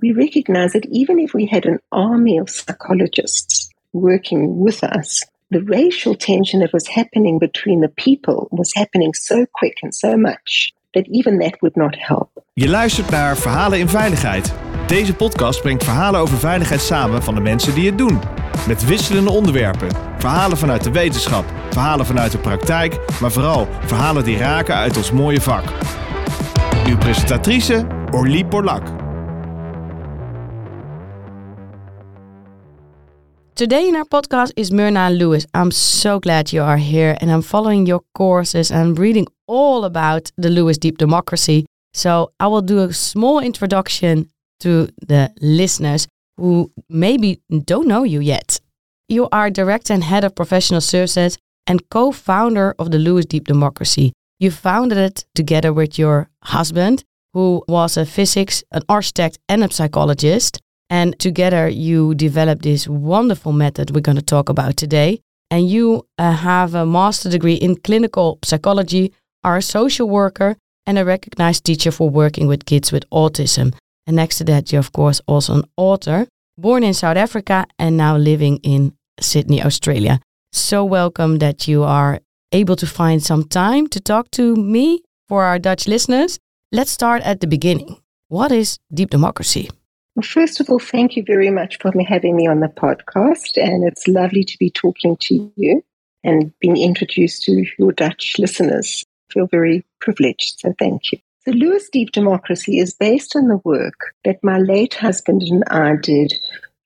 we recognize that even if we had an army of psychologists working with us, the racial tension that was happening between the people was happening so quick and so much that even that would not help. Je luistert naar Verhalen in Veiligheid. Deze podcast brengt verhalen over veiligheid samen van de mensen die het doen. Met wisselende onderwerpen. Verhalen vanuit de wetenschap, verhalen vanuit de praktijk, maar vooral verhalen die raken uit ons mooie vak. Uw presentatrice Orlie Borlak. Today in our podcast is Myrna Lewis. I'm so glad you are here and I'm following your courses and reading all about the Lewis Deep Democracy. So I will do a small introduction to the listeners who maybe don't know you yet. You are director and head of professional services and co founder of the Lewis Deep Democracy. You founded it together with your husband, who was a physics, an architect, and a psychologist. And together you developed this wonderful method we're going to talk about today. And you uh, have a master degree in clinical psychology, are a social worker, and a recognized teacher for working with kids with autism. And next to that, you're, of course, also an author, born in South Africa and now living in Sydney, Australia. So welcome that you are able to find some time to talk to me for our Dutch listeners. Let's start at the beginning. What is deep democracy? Well, first of all, thank you very much for having me on the podcast. And it's lovely to be talking to you and being introduced to your Dutch listeners. I feel very privileged. So thank you. The Lewis Deep Democracy is based on the work that my late husband and I did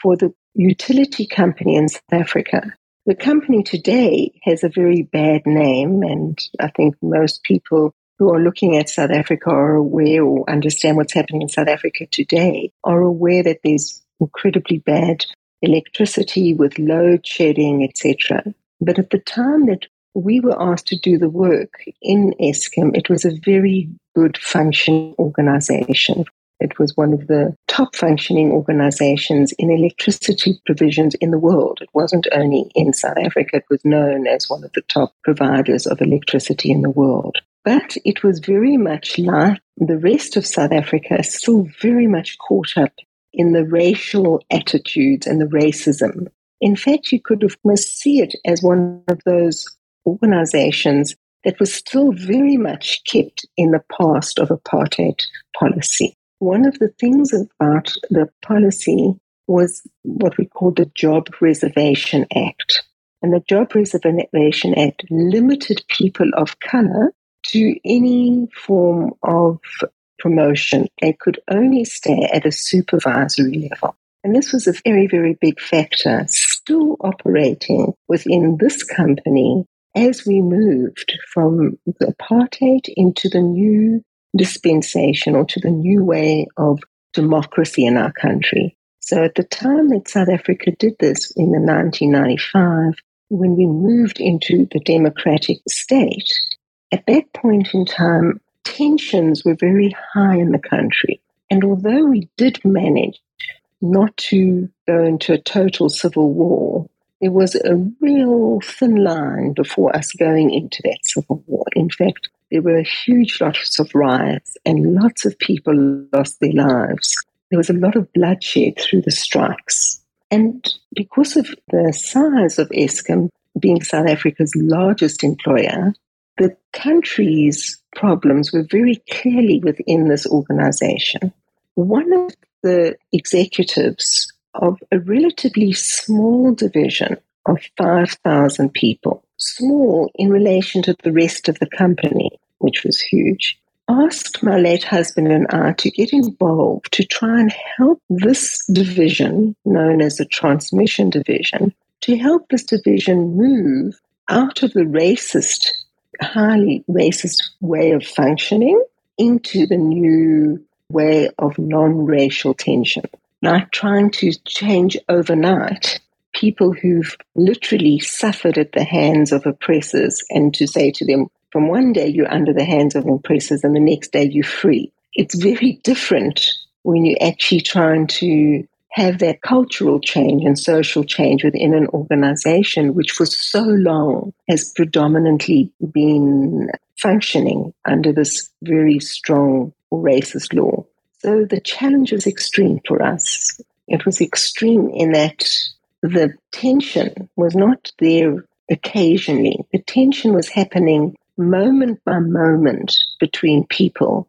for the utility company in South Africa. The company today has a very bad name, and I think most people who are looking at South Africa are aware or understand what's happening in South Africa today are aware that there's incredibly bad electricity with load shedding, etc. But at the time that we were asked to do the work in Eskom, it was a very good functioning organization. It was one of the top functioning organizations in electricity provisions in the world. It wasn't only in South Africa, it was known as one of the top providers of electricity in the world. But it was very much like the rest of South Africa, still very much caught up in the racial attitudes and the racism. In fact, you could almost see it as one of those organizations that was still very much kept in the past of apartheid policy. One of the things about the policy was what we call the Job Reservation Act. And the Job Reservation Act limited people of color to any form of promotion. They could only stay at a supervisory level. And this was a very, very big factor still operating within this company as we moved from the apartheid into the new dispensation or to the new way of democracy in our country. So at the time that South Africa did this in the 1995, when we moved into the democratic state, at that point in time, tensions were very high in the country. And although we did manage not to go into a total civil war, there was a real thin line before us going into that civil war. In fact, there were huge lots of riots and lots of people lost their lives. There was a lot of bloodshed through the strikes. And because of the size of Eskom being South Africa's largest employer, the country's problems were very clearly within this organization. One of the executives of a relatively small division of 5,000 people, small in relation to the rest of the company, which was huge, asked my late husband and I to get involved to try and help this division, known as the transmission division, to help this division move out of the racist, highly racist way of functioning into the new way of non racial tension not trying to change overnight people who've literally suffered at the hands of oppressors and to say to them, from one day you're under the hands of oppressors and the next day you're free. It's very different when you're actually trying to have that cultural change and social change within an organization which for so long has predominantly been functioning under this very strong racist law. So the challenge was extreme for us. It was extreme in that the tension was not there occasionally. The tension was happening moment by moment between people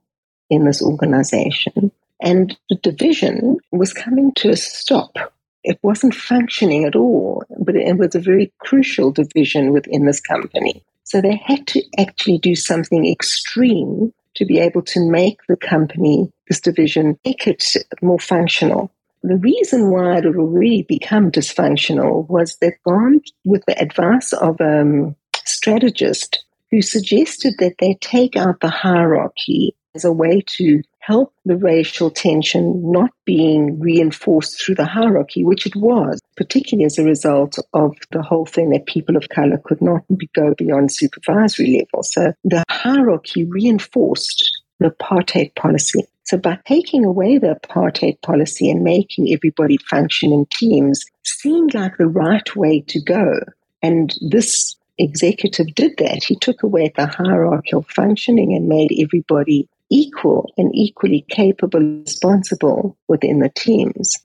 in this organization. And the division was coming to a stop. It wasn't functioning at all, but it was a very crucial division within this company. So they had to actually do something extreme to be able to make the company, this division, make it more functional. The reason why it had already become dysfunctional was that gone with the advice of a um, strategist who suggested that they take out the hierarchy as a way to help the racial tension not being reinforced through the hierarchy, which it was, particularly as a result of the whole thing that people of color could not go beyond supervisory level. So the hierarchy reinforced the apartheid policy. So by taking away the apartheid policy and making everybody function in teams seemed like the right way to go. And this executive did that. He took away the hierarchical functioning and made everybody equal and equally capable responsible within the teams.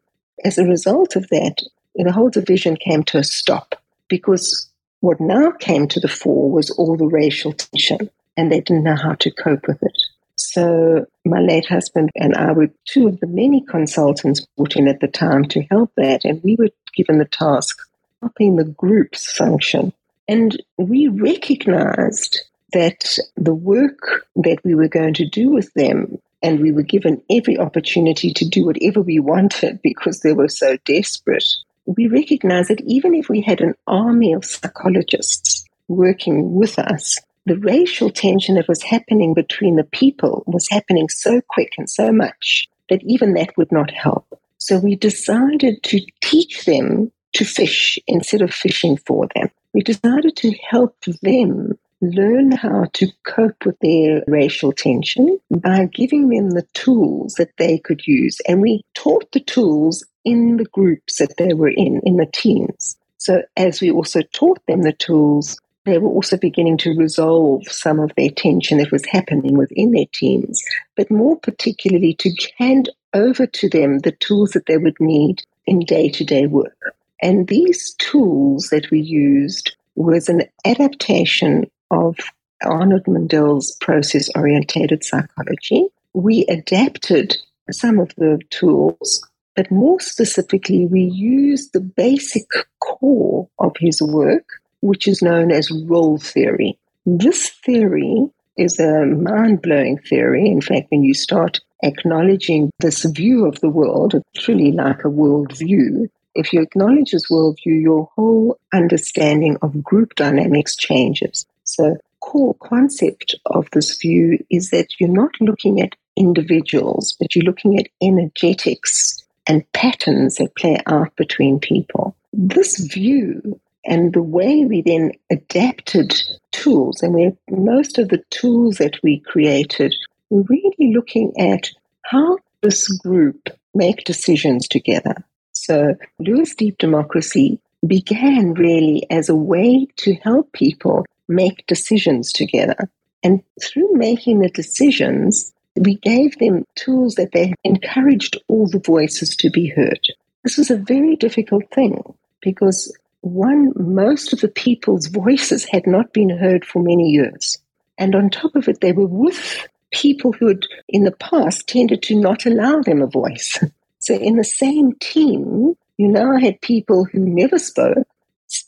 As a result of that, the whole division came to a stop because what now came to the fore was all the racial tension and they didn't know how to cope with it. So my late husband and I were two of the many consultants brought in at the time to help that and we were given the task of helping the groups function. And we recognized that the work that we were going to do with them, and we were given every opportunity to do whatever we wanted because they were so desperate, we recognized that even if we had an army of psychologists working with us, the racial tension that was happening between the people was happening so quick and so much that even that would not help. So we decided to teach them to fish instead of fishing for them. We decided to help them learn how to cope with their racial tension by giving them the tools that they could use. And we taught the tools in the groups that they were in, in the teams. So as we also taught them the tools, they were also beginning to resolve some of their tension that was happening within their teams, but more particularly to hand over to them the tools that they would need in day to day work. And these tools that we used was an adaptation of Arnold Mindell's process orientated psychology. We adapted some of the tools, but more specifically, we used the basic core of his work, which is known as role theory. This theory is a mind blowing theory. In fact, when you start acknowledging this view of the world, it's really like a worldview. If you acknowledge this worldview, your whole understanding of group dynamics changes. So, core concept of this view is that you're not looking at individuals, but you're looking at energetics and patterns that play out between people. This view and the way we then adapted tools, and most of the tools that we created we're really looking at how this group make decisions together. So Lewis Deep Democracy began really as a way to help people make decisions together. And through making the decisions, we gave them tools that they encouraged all the voices to be heard. This was a very difficult thing because one, most of the people's voices had not been heard for many years. And on top of it, they were with people who had in the past tended to not allow them a voice. So in the same team, you now had people who never spoke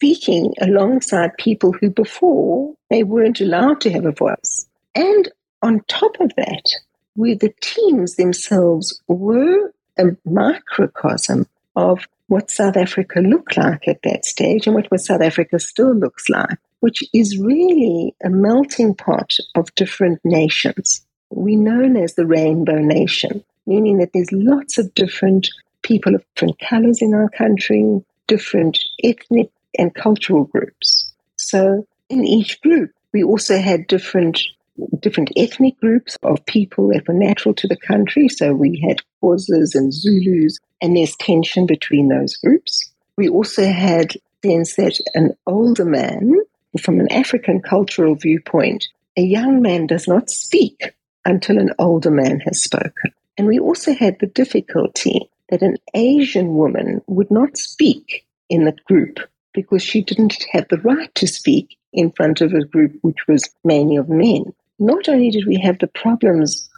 speaking alongside people who before they weren't allowed to have a voice. And on top of that, where the teams themselves were a microcosm of what South Africa looked like at that stage and what South Africa still looks like, which is really a melting pot of different nations. We're known as the Rainbow Nation, meaning that there's lots of different people of different colors in our country, different ethnic and cultural groups. So in each group, we also had different different ethnic groups of people that were natural to the country. So we had Xhosas and Zulus, and there's tension between those groups. We also had sense that an older man, from an African cultural viewpoint, a young man does not speak until an older man has spoken. And we also had the difficulty that an Asian woman would not speak in the group because she didn't have the right to speak in front of a group which was mainly of men. Not only did we have the problems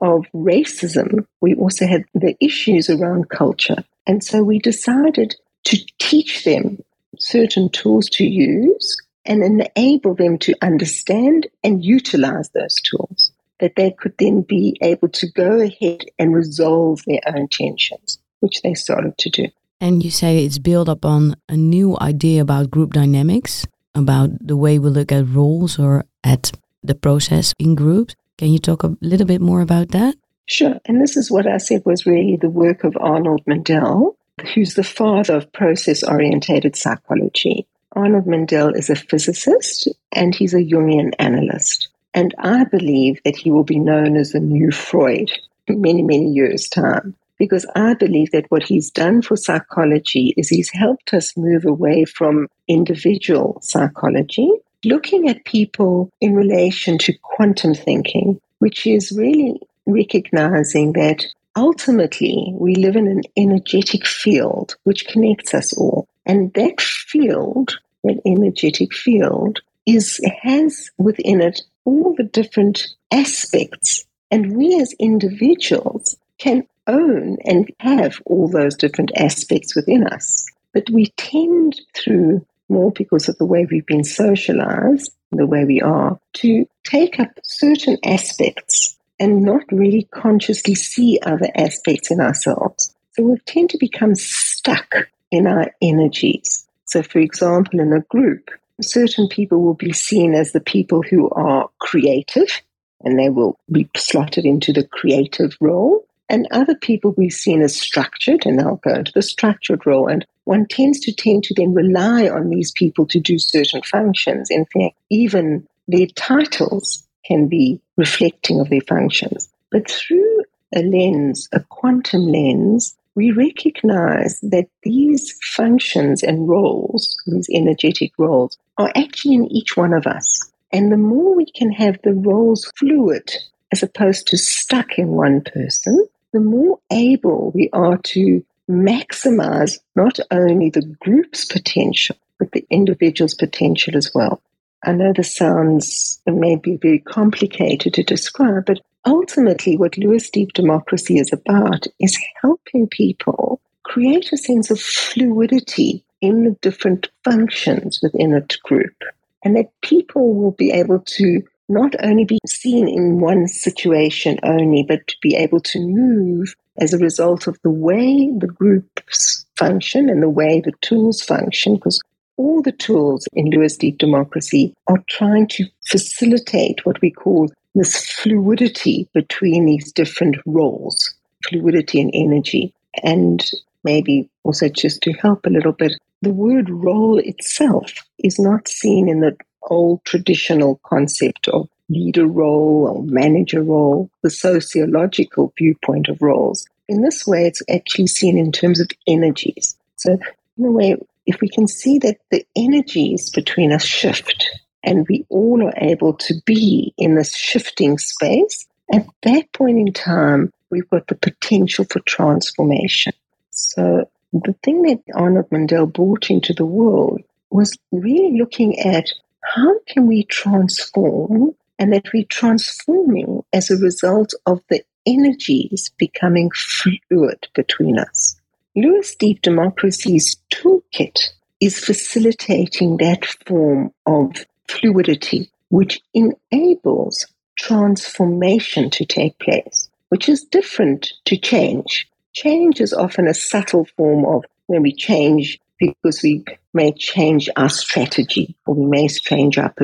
of racism, we also had the issues around culture. And so we decided to teach them certain tools to use and enable them to understand and utilize those tools, that they could then be able to go ahead and resolve their own tensions, which they started to do. And you say it's built upon a new idea about group dynamics, about the way we look at roles or at the process in groups. Can you talk a little bit more about that? Sure. And this is what I said was really the work of Arnold Mindell, who's the father of process orientated psychology. Arnold Mindell is a physicist and he's a Jungian analyst. And I believe that he will be known as the new Freud many, many years' time. Because I believe that what he's done for psychology is he's helped us move away from individual psychology, looking at people in relation to quantum thinking, which is really recognizing that ultimately we live in an energetic field which connects us all. And that field, that energetic field, is has within it all the different aspects. And we as individuals can own and have all those different aspects within us. But we tend through more because of the way we've been socialized, the way we are, to take up certain aspects and not really consciously see other aspects in ourselves. So we tend to become stuck in our energies. So, for example, in a group, certain people will be seen as the people who are creative and they will be slotted into the creative role. And other people we've seen as structured and they'll go into the structured role. And one tends to tend to then rely on these people to do certain functions. In fact, even their titles can be reflecting of their functions. But through a lens, a quantum lens, we recognize that these functions and roles, these energetic roles, are actually in each one of us. And the more we can have the roles fluid as opposed to stuck in one person, the more able we are to maximize not only the group's potential, but the individual's potential as well. I know this sounds maybe very complicated to describe, but ultimately, what Lewis Deep Democracy is about is helping people create a sense of fluidity in the different functions within a group, and that people will be able to not only be seen in one situation only, but to be able to move as a result of the way the groups function and the way the tools function, because all the tools in Lewis Deep Democracy are trying to facilitate what we call this fluidity between these different roles, fluidity and energy. And maybe also just to help a little bit, the word role itself is not seen in the old traditional concept of leader role or manager role, the sociological viewpoint of roles. In this way, it's actually seen in terms of energies. So, in a way, if we can see that the energies between us shift and we all are able to be in this shifting space, at that point in time, we've got the potential for transformation. So, the thing that Arnold Mindell brought into the world was really looking at how can we transform and that we're transforming as a result of the energies becoming fluid between us. Lewis Deep Democracy's toolkit is facilitating that form of fluidity, which enables transformation to take place, which is different to change. Change is often a subtle form of when we change because we may change our strategy or we may change our,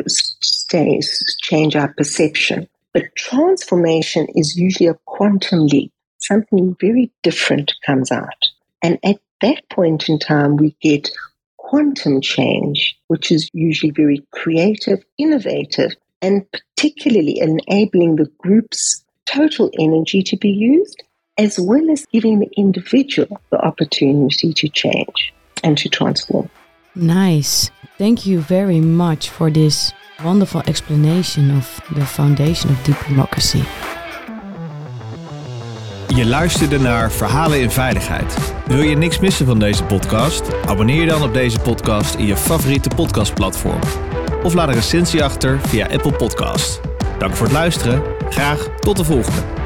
change our perception. But transformation is usually a quantum leap. Something very different comes out. And at that point in time, we get quantum change, which is usually very creative, innovative, and particularly enabling the group's total energy to be used, as well as giving the individual the opportunity to change and to transform. Nice. Thank you very much for this wonderful explanation of the foundation of deep democracy. Je luisterde naar Verhalen in Veiligheid. Wil je niks missen van deze podcast? Abonneer je dan op deze podcast in je favoriete podcastplatform. Of laat een recensie achter via Apple Podcast. Dank voor het luisteren. Graag tot de volgende.